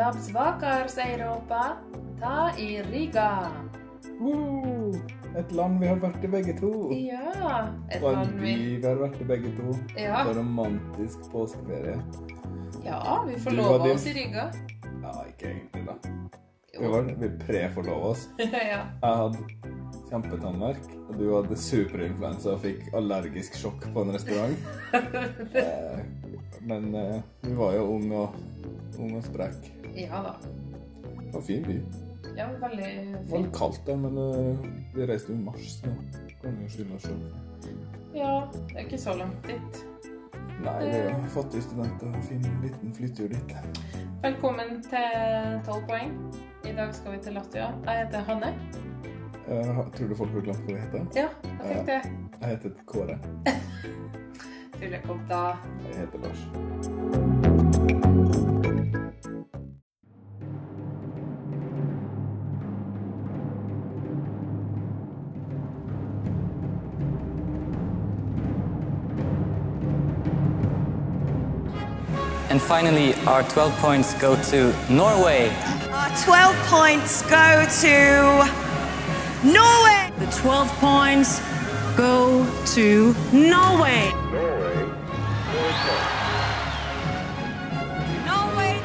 Labs Vakars Europa, ta i Riga. Uh, Et land vi har vært i begge to. Ja, et Og en land by vi vi har vært i begge to. Ja. På romantisk påskeferie. Ja, vi forlova din- oss i Riga. Ja, ikke egentlig, da. Vi Jo. var vi preforlova oss. ja. Jeg hadde kjempetannverk, og du hadde superinfluensa og fikk allergisk sjokk på en restaurant. Eh, Men eh, vi var jo unge og, ung og sprek. Ja da. Det var en fin by. Ja, veldig Det var litt kaldt, der, men eh, vi reiste jo i mars, så kan vi jo skylde oss sjøl. Ja, det er ikke så langt dit. Nei, det er jo fattige studenter. Fin liten flyttur dit. Velkommen til 12 poeng. I dag skal vi til Latvia. Jeg heter Hanne. Eh, tror du folk har glemt hva vi heter? Ja, jeg fikk det. Jeg heter Kåre. Tullekopp, da. Jeg heter Lars. And finally, our 12 points go to Norway. Our 12 points go to Norway. The 12 points go to Norway. Norway,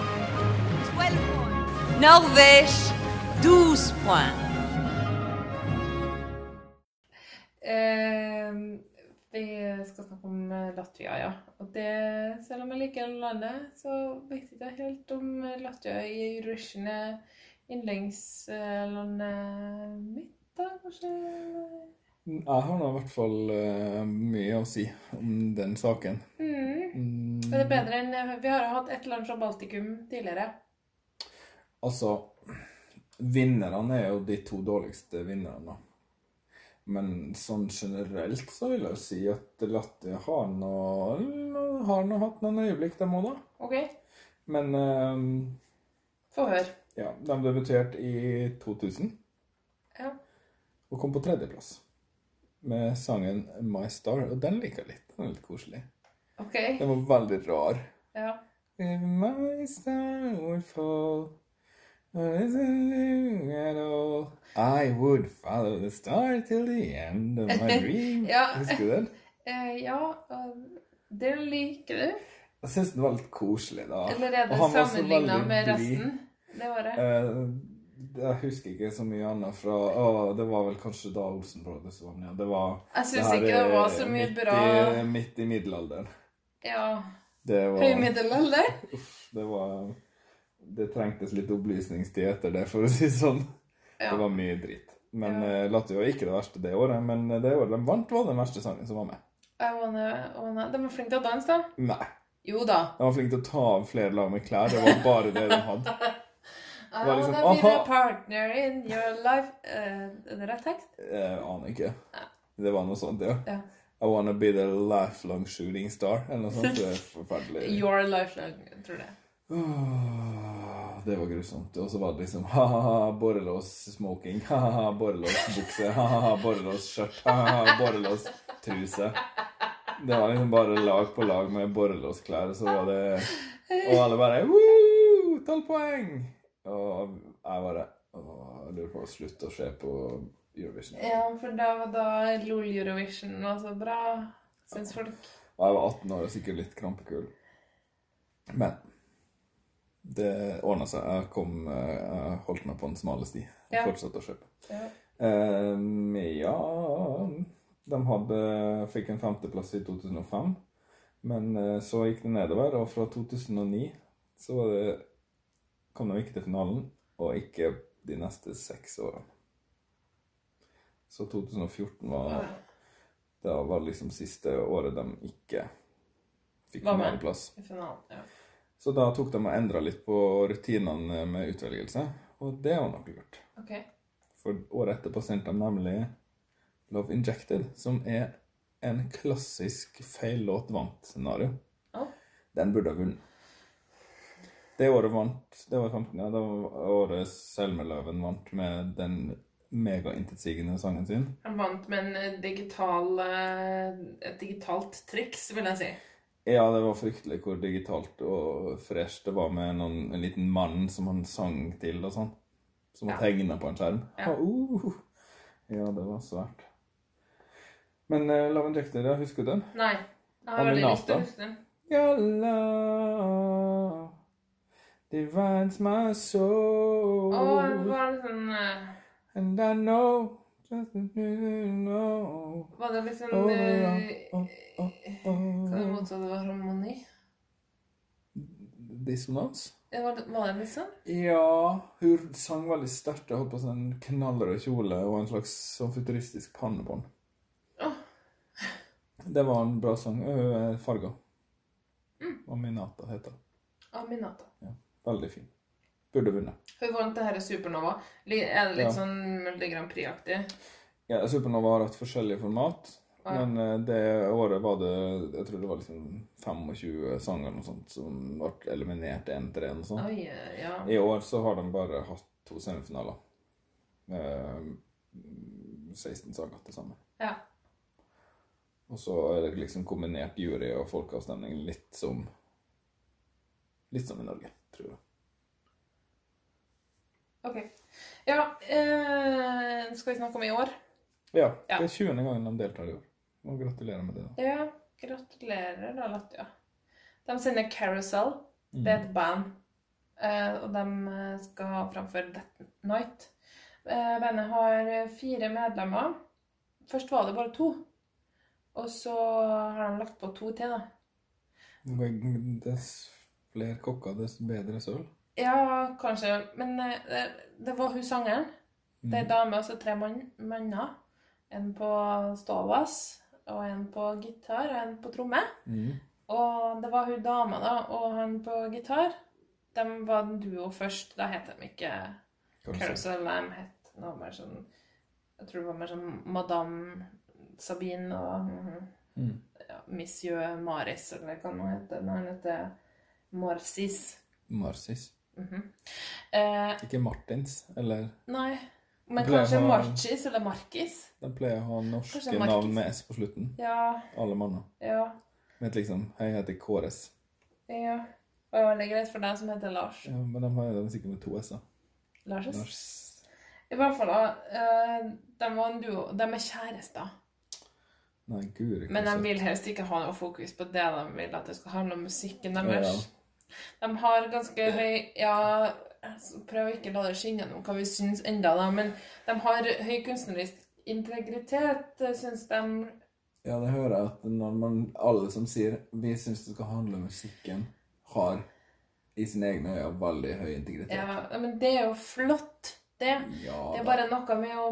12 points. Norvège, 12 points. Eh, vi skal snakke om eh, Latvia, ja. Og det, selv om jeg liker landet, så vet jeg ikke helt om Latvia i Eurovision er yndlingslandet mitt, da, kanskje? Jeg har nå i hvert fall eh, mye å si om den saken. Mm. Mm, Er bedre enn Vi har jo hatt et land fra Baltikum tidligere. Altså, vinnerne er jo de to dårligste vinnerne. da. Men sånn generelt så vil jeg jo si at Latte har nå har nå hatt noen øyeblikk, dem òg, da. OK, Men um, få høre. ja, de debuterte i 2000 Ja. og kom på tredjeplass med sangen My Star. Og den liker jeg litt. Den er litt koselig. OK. Den var veldig rar. Ja. If my star will fall, isn't at all, I would follow the star till the end of my dream. Ja. Husker du den? Uh, ja, og det liker du. Jeg syns den var litt koselig, da. Eller er det sammenligna med resten? Det var det. Uh, jeg husker ikke så mye annet fra å, Det var vel kanskje da Olsen Brothers var med. Det var Jeg syns ikke det var så mye midt bra I, midt i middelalderen. Ja. Var Høy middelalder? Uff, det var Det trengtes litt opplysningstid etter det, for å si det sånn. Ja. Det var mye dritt. Men Ja. ja. Latvia var ikke det verste det året. Men det året de vant, var den verste sangen som var med. Wanna, wanna. De var flinke til å danse, da. Nei. Jo da. De var flinke til å ta av flere lag med klær. Det var bare det de hadde. I var liksom, wanna be aha. partner in your life. uh, er det rett tekst? Jeg aner ikke. Det var noe sånt, ja. Ja. I wanna be the lifelong shooting star. Eller noe sånt. Det er forferdelig. Your lifelong, tror jeg. Åh, Det var grusomt. Og så var det liksom ha-ha-ha, borrelås smoking, ha-ha-ha, borrelås bukse, ha-ha-ha, borrelås skjørt, ha-ha-ha, borrelås truse. Det var liksom bare lag på lag med borrelåsklær, så var det Og alle bare Woo! Tolv poeng! Og jeg bare jeg lurer på å slutte å se på Eurovision. Ja, for da var da LOL Eurovision var så bra, syns folk. Og jeg var 18 år og sikkert litt krampekul. Men det ordna seg. Jeg kom eh, Jeg holdt meg på den smale sti. Ja. fortsatte å kjøpe. Ja. Um, ja De hadde, fikk en femteplass i 2005. Men eh, så gikk det nedover, og fra 2009 så var det, kom de ikke til finalen. Og ikke de neste seks årene. Så 2014 var Det var liksom siste året de ikke fikk finaleplass. I finalen, ja. Så da tok de og endra litt på rutinene med utvelgelse, og det var nok lurt. Okay. For året etterpå sendte de nemlig Love Injected, som er en klassisk feil låt vant-scenario. Oh. Den burde ha vunnet. Det året vant Det var 15, ja. Det var året Selmeløven vant med den megaintetsigende sangen sin. Han vant med en digital, eh, et digitalt triks, vil jeg si. Ja, det var fryktelig hvor digitalt og fresh det var med noen, en liten mann som han sang til og sånn. Som var Ja. tegna på en skjerm. Ja. Uh, ja, det var svært. Men uh, Love Injected, ja, husker du den? Nei. Jeg har veldig lyst til å huske den. Your love divines my soul. Oh, det var sånn Uh... And I know Var det liksom Oh, eh, oh, oh, oh. Hva det motsatte var harmoni? Dissonans? Var det, var det sånn? Ja, hun sang veldig sterkt. Jeg holdt på sånn knallrød kjole og en slags sånn futuristisk pannebånd. Det var en bra sang. Farga. Mm. Aminata heter den. Aminata. Ja, Veldig fin. Burde vunnet. Hun vant det her Supernova. Er det litt Ja. sånn Melodi Grand Prix-aktig? Ja, Supernova har hatt forskjellige format. Ja. Men eh, det året var det Jeg tror det var liksom 25 sanger eller noe sånt som ble eliminert én til én. Ja. I år så har de bare hatt to semifinaler. Eh, 16 sanger til sammen. ja. Og så er det liksom kombinert jury og folkeavstemning litt som Litt som i Norge, tror jeg. OK. Ja, eh, skal vi snakke om i år? Ja, det er 20. gangen de deltar i år. Og gratulerer med det. da. Ja, gratulerer da, Latvia. De sender Carousel. Mm. Det er et band. Eh, og de skal framføre Death Night. Eh, bandet har fire medlemmer. Først var det bare to. Og så har de lagt på to til, da. Dess flere kokker, dess bedre søl. Ja, kanskje. Men eh, det, det var hun sangeren. Det er ei dame og så tre mann, manner. En på ståbass, og en på gitar, og en på tromme. Mm. Og det var hun dama da, og han på gitar. De var en duo først. Da het de ikke. Carousel. De het noe mer sånn Jeg tror det var mer sånn Madame Sabine og Mm. ja, Monsieur Maris, eller hva det heter. Nei, han heter Marcis. Marsis. -hmm. eh, Ikke Martins. Eller nei, men kanskje ha- Marchis eller Markis. de pleier å ha norske navn med S på slutten. Ja, Alle manner. ja, Vet liksom Hei, jeg heter Kåres. ja. Og det er veldig greit for deg som heter Lars. Ja, men de har de sikkert med to S-er. Larses. Lars I hvert fall, da. eh, de var en duo. De er kjærester. Nei, guri. Men de vil helst ikke ha noe fokus på det. De vil at det skal handle om musikken Ja, deres. De har ganske høy Ja, prøv å ikke la det skinne gjennom hva vi syns enda da, men de har høy kunstnerisk integritet, syns de. Ja, det hører jeg at når man, alle som sier vi syns det skal handle om musikken, har i sine egne øyne veldig høy integritet. Ja, men det er jo flott, det. Ja, Det er bare noe med å,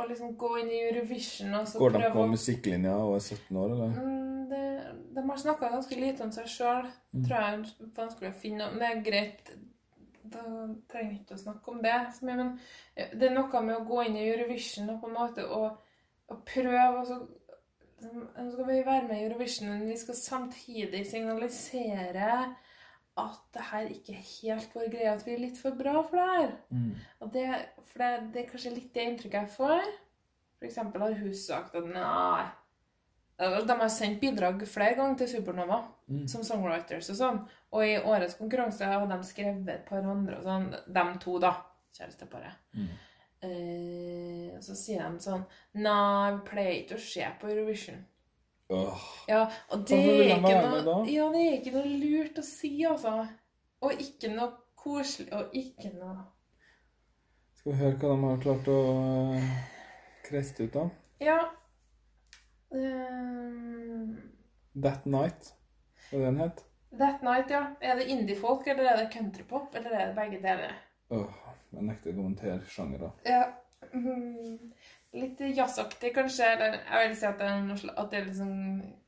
å liksom gå inn i Eurovision og så Går de prøve på musikklinja og er 17 år, eller? Mm, de har snakka ganske lite om seg sjøl. Mm. Tror jeg er vanskelig å finne. om. det er greit. Da trenger vi ikke å snakke om det. Men det er noe med å gå inn i Eurovision og på en måte og, og prøve og så Nå skal vi være med i Eurovision, men vi skal samtidig signalisere at det her ikke er helt vår greie, at vi er litt for bra for det her. Mm. Og det, for det, det er kanskje litt det inntrykket jeg får. For eksempel har hun sagt at nei De har sendt bidrag flere ganger til Supernova Mm. som songwriters og sånn. Og i årets konkurranse har de skrevet et par andre og sånn. De to, da. Kjæresteparet. Mm. Eh, og så sier de sånn Nei, vi pleier ikke å se på Eurovision. Åh, Ja, og det er noe? Ja, det er ikke noe lurt å si, altså. Og ikke noe koselig, og ikke noe skal vi høre hva de har klart å uh, kreste ut av? Ja. Ehm, That Night, hva den het? That Night, ja. Er det indie-folk, eller er det countrypop, eller er det begge deler? Åh, jeg nekter å kommentere sjanger. Ja. mm, litt jazzaktig, kanskje. Eller jeg vil si at det er, noe, at det er liksom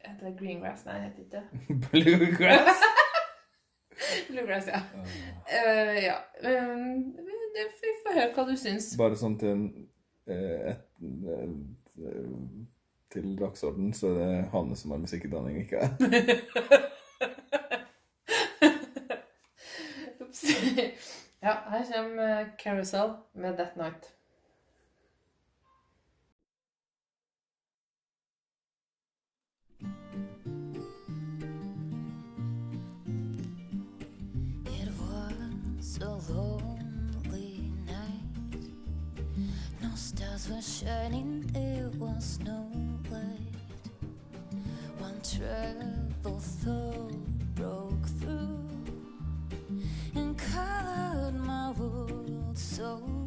Heter det greengrass? Nei, det heter ikke det. Bluegrass! Bluegrass, ja. Eh, ja. Um, vi får høre hva du syns. Bare sånn til en et, et, eh, Til dagsorden, så er det Hanne som har musikkutdanning, ikke jeg. Ja, her kommer Carousel med That Night. Stars were shining, there was no light. One troubled thought broke through and colored my world so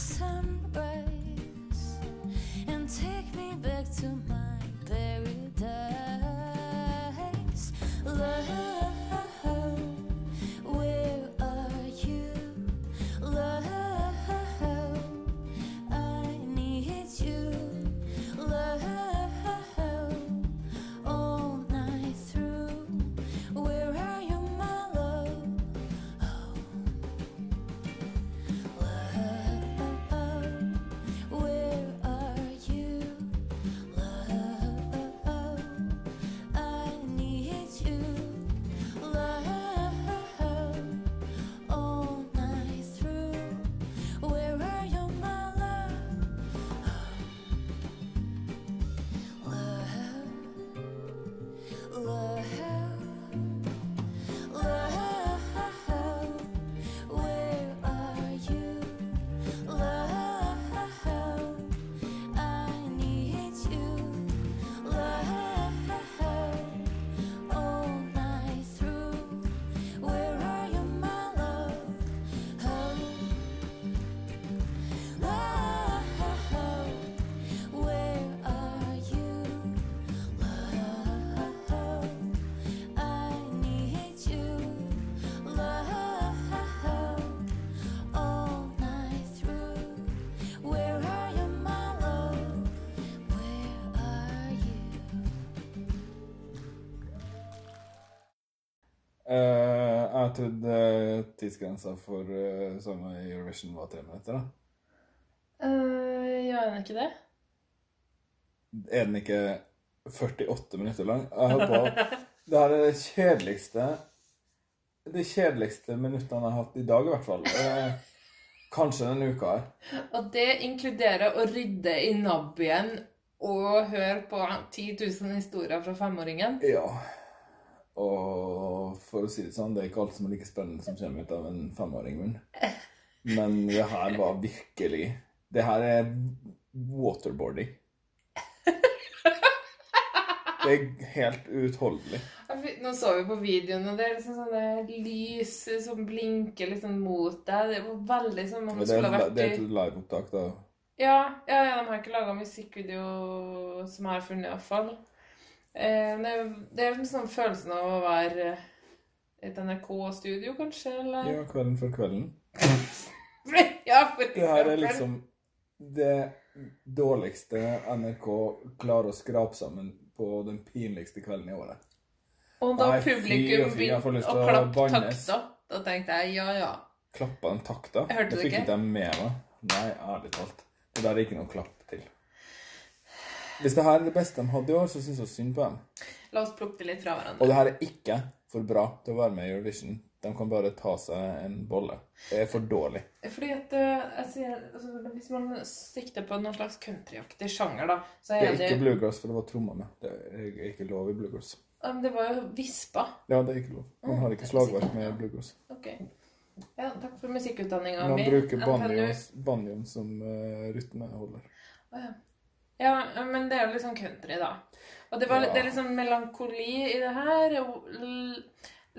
sun. Jeg trodde tidsgrensa for uh, sanger i Eurovision var tre minutter. da. Uh, gjør den ikke det? Er den ikke 48 minutter lang? Jeg håper Det her er det kjedeligste De kjedeligste minuttene jeg har hatt i dag, i hvert fall. Uh, kanskje denne uka her. Og det inkluderer å rydde i nabbien og høre på 10 000 historier fra femåringen. Ja. Og for å si det sånn, det er ikke alt som er like spennende som kommer ut av en femåring-munn. Men det her var virkelig Det her er waterboarding. Det er helt uutholdelig. Nå så vi på videoen, og det er liksom sånne lys som blinker liksom mot deg. Det var veldig som om Men det skulle ha vært det er et liveopptak, da. Ja, ja, ja, de har ikke laga musikkvideo som jeg har funnet, iallfall. Eh, det, det er liksom sånn følelsen av å være et NRK-studio, kanskje, eller? Ja, Kvelden for kvelden. Ja, for Det her er liksom det dårligste NRK klarer å skrape sammen på den pinligste kvelden i året. Og da Nei, publikum og begynte å klappe takta, da tenkte jeg ja, ja. Klappa den takta? Jeg hørte det fikk ikke. ikke med meg. Nei, ærlig talt. Det der er ikke noe klapp til. Hvis det her er det beste de hadde i år, så syns jeg synd på dem. La oss plukke det litt fra Og hverandre. det her er ikke for bra til å være med i Eurovision. De kan bare ta seg en bolle. Det er for dårlig. Fordi at eh, sier, altså, Hvis man sikter på noen slags countryaktig sjanger, da, så Det er er det ikke bluegrass, for det var trommer med. Det er ikke lov i bluegrass. Men Det var jo vispa. Ja, det er ikke lov. Man har ikke slagverk med bluegrass. Ok. Ja, takk for musikkutdanninga Man bruker banjoen, som uh, rytmeholder. Å, ja. Ja, men det er jo litt sånn country, da. Og det, var, Ja. det er litt sånn melankoli i det her. og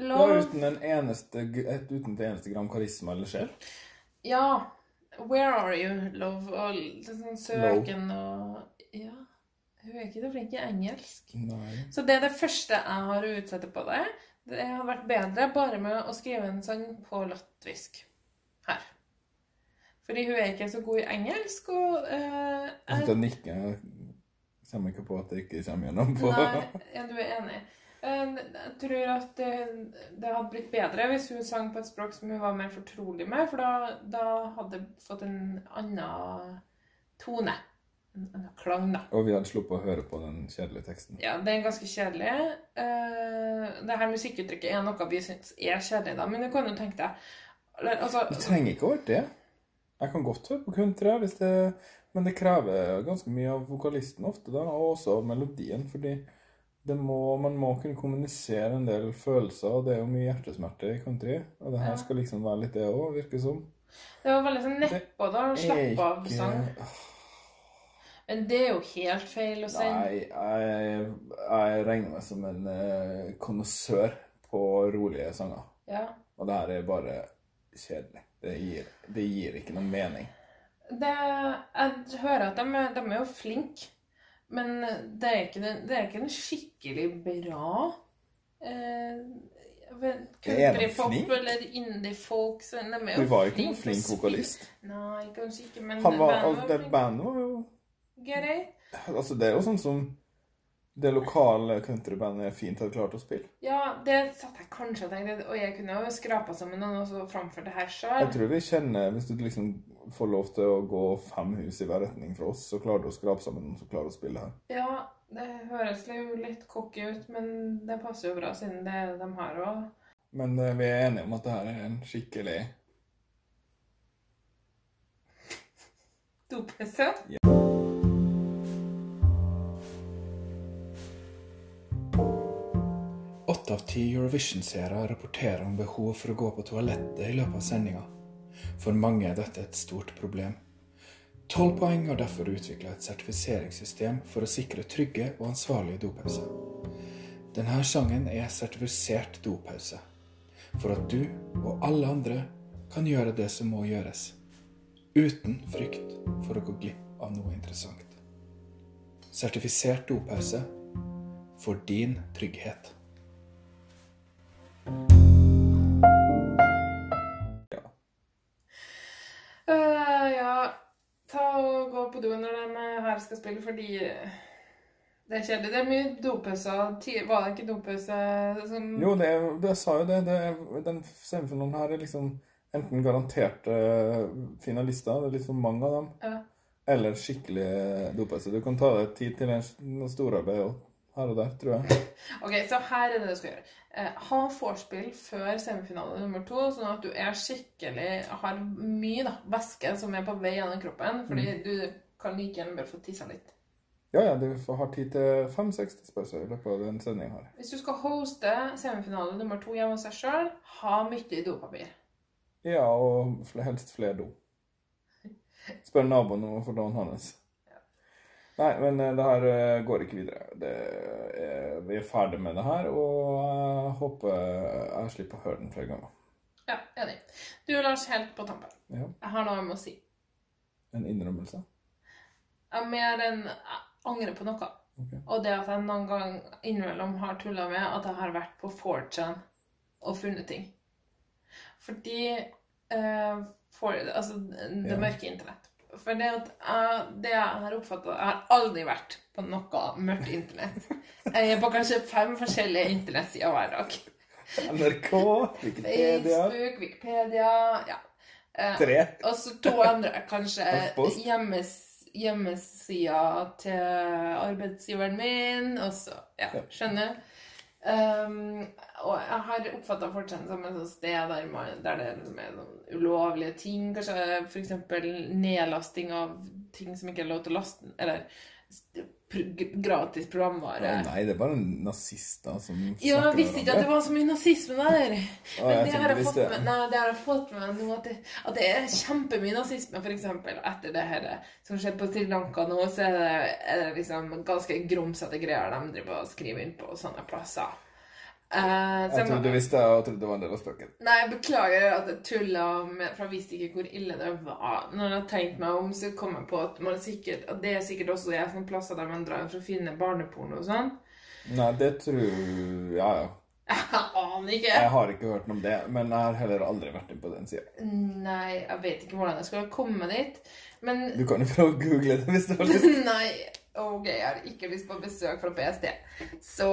Love uten en eneste, uten det eneste gram karisma eller sjel. Ja. Where are you, love? Og litt sånn søken og Ja. Hun er ikke så flink i engelsk. Nei. Så det er det første jeg har å utsette på det. Det har vært bedre bare med å skrive en sang på latvisk. Her. Fordi hun er ikke så god i engelsk, og uh, Jeg sitter og nikker. Kommer ikke på at det ikke kommer gjennom på Nei, ja, du er enig. Eh, Jeg tror at det, det hadde blitt bedre hvis hun sang på et språk som hun var mer fortrolig med, for da, da hadde det fått en annen tone. En annen klang, da. Og vi hadde sluppet å høre på den kjedelige teksten. Ja, det er ganske kjedelig. Uh, det her musikkuttrykket er noe vi syns er kjedelig, da, men du kan jo tenke deg altså, Du trenger ikke å være det. Jeg kan godt høre på country, hvis det, men det krever ganske mye av vokalisten ofte, da, og også av melodien. fordi det må, man må kunne kommunisere en del følelser, og det er jo mye hjertesmerter i country. Og det her skal liksom være litt det òg, virker som. Det var veldig sånn nedpå, da. Slapp av ikke- sang. Men det er jo helt feil å si. Nei, jeg, jeg regner meg som en uh, konnoissør på rolige sanger. Ja. Og det her er bare kjedelig. Det gir, det gir ikke noen mening. Det, jeg hører at de, de er jo flinke, men det er ikke, det er ikke en skikkelig bra eh, Countrypop eller indie-folk. så De er jo ikke noen flink vokalist. Nei, kanskje ikke, men Han var, bandet var, det flink. bandet var jo Greit. Altså, det er jo sånn som det lokale countrybandet fint hadde klart å spille. Ja, det satt jeg kanskje og tenkte, og jeg kunne jo skrapa sammen noen og så framført det her Jeg tror vi kjenner Hvis du liksom får lov til å gå fem hus i hver retning fra oss, så klarer du å skrape sammen noen som klarer å spille her. Ja, det høres jo litt cocky ut, men det passer jo bra siden det er de har òg. Men eh, vi er enige om at det her er en skikkelig Dopesse. Av ti Eurovision-seere rapporterer om behov for å gå på toalettet i løpet av sendinga. For mange er dette et stort problem. Tolv poeng har derfor utvikla et sertifiseringssystem for å sikre trygge og ansvarlige dopauser. Denne sangen er sertifisert dopause, for at du og alle andre kan gjøre det som må gjøres, uten frykt for å gå glipp av noe interessant. Sertifisert dopause for din trygghet. Øh, ja, ta og gå på do når de her skal spille, fordi det er kjedelig. Det er mye dopauser. Var det ikke dopause som Jo, det, det sa jo det. det den semifinalen her er liksom enten garanterte finalister, det er litt for mange av dem, Ja. eller skikkelig dopause. Du kan ta deg tid til en, storarbeid og her og der, tror jeg. Ok, så her er det du skal gjøre. Eh, ha vorspiel før semifinale nummer to, sånn at du er skikkelig Har mye da, væske som er på vei gjennom kroppen, fordi du kan like gjerne bare få tissa litt. Ja, ja, du får ha tid til fem-seks spørsmål i løpet av den sendinga her. Hvis du skal hoste semifinale nummer to hjemme hos deg sjøl, ha mye dopapir. Ja, og helst flere do. Spør naboen om låne hans. Nei, men eh, det her eh, går ikke videre. Det er, vi er ferdig med det her, og jeg håper jeg slipper å høre den flere ganger. Ja, enig. Du, Lars, helt på tampen. Ja. Jeg har noe jeg må si. En innrømmelse. Jeg er mer enn jeg angrer på noe. Okay. Og det at jeg noen gang innimellom har tulla med at jeg har vært på 4chan og funnet ting. Fordi eh, for, Altså, det Ja. mørke internett. For det at jeg, det jeg har oppfatta Jeg har aldri vært på noe mørkt internett. Jeg er på kanskje fem forskjellige internettsider hver dag. NRK, Wikipedia Facebook, Wikipedia Ja. Eh, Tre. og så to andre, kanskje hjemmes, hjemmesida til arbeidsgiveren min, og så Ja, skjønner. Um, og jeg har oppfatta fortsatt som et sted der, man, der det er liksom sånn ulovlige ting. Kanskje f.eks. nedlasting av ting som ikke er lov til å laste Eller gratis programvare. Nei, det er bare nazister som Ja, jeg visste ikke at det var så mye nazisme der. Men ah, det har jeg fått med, nei, det har jeg fått med meg nå, at det, at det er kjempemye nazisme, eksempel, etter det her som skjedde på Sri Lanka nå, så er det, er det liksom ganske grumsete greier de driver og skriver inn på sånne plasser. Så Jeg trodde du visste og trodde det var en del av spøken. Nei, jeg beklager at jeg tulla med For jeg visste ikke hvor ille det var. Når jeg har tenkt meg om, så kom jeg på at, man sikkert, at det er sikkert også jeg som plasser der man drar for å finne barneporno og sånn. Nei, det tror Ja, ja. Jeg aner ikke. Jeg har ikke hørt noe om det, men jeg har heller aldri vært inne på den sida. Nei, jeg vet ikke hvordan jeg skal komme dit. Men Du kan jo prøve å google det hvis du har lyst. Nei. Ok, jeg har ikke lyst på besøk fra PST. Så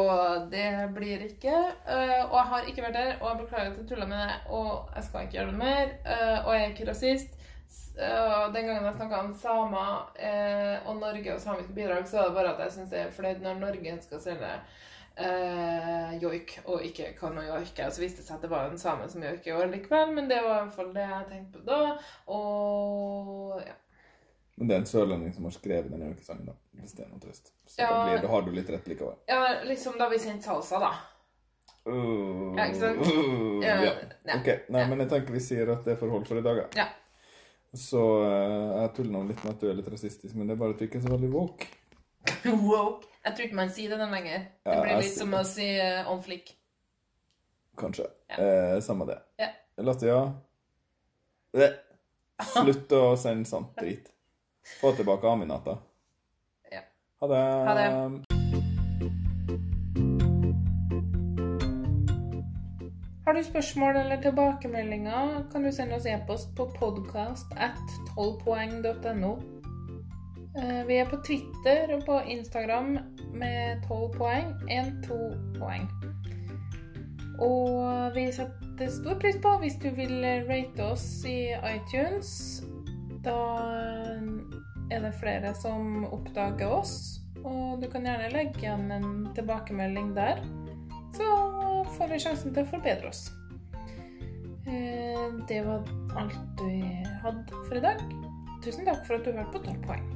det blir ikke. Eh, og jeg har ikke vært der, og jeg beklager at jeg tulla med det, og jeg skal ikke gjøre det mer. Eh, og jeg er ikke rasist. S- eh, den gangen jeg snakka om samer og Norge og samiske bidrag, så er det bare at jeg syns det er flaut når Norge skal selge eh, joik og ikke kan joike. Og så viste det seg at det var en same som joiker i år likevel, men det var i hvert fall det jeg tenkte på da. Og ja. Men det er en sørlending som har skrevet den joikesangen, da. Noe trøst. Så Ja. da, blir, da har du litt rett likevel. Ja, liksom da vi sendte salsa, da. Uh, Ja, ikke sant? uh, Ja, ja. Ok, nei, men jeg tenker vi sier at det er forhold for i dag, Ja. Så uh, jeg tuller nå litt med at du er litt rasistisk, men det er bare at du ikke er så veldig woke. Woke. Jeg tror ikke man sier det den lenger. Det blir litt som å si uh, on flick. Kanskje. Ja. Eh, samme det. Ja. Latvia Slutt å sende sånt drit. Få tilbake Aminata. Ha det. Ha det. Har du spørsmål eller tilbakemeldinger, kan du sende oss e-post på podcast at 12poeng.no. Eh, Vi er på Twitter og på Instagram med 12 poeng, 1-2 poeng. Og vi setter stor pris på hvis du vil rate oss i iTunes. Da er det flere som oppdager oss. Og du kan gjerne legge igjen en tilbakemelding der, så får vi sjansen til å forbedre oss. Eh, det var alt vi hadde for i dag. Tusen takk for at du hørte på 12 poeng.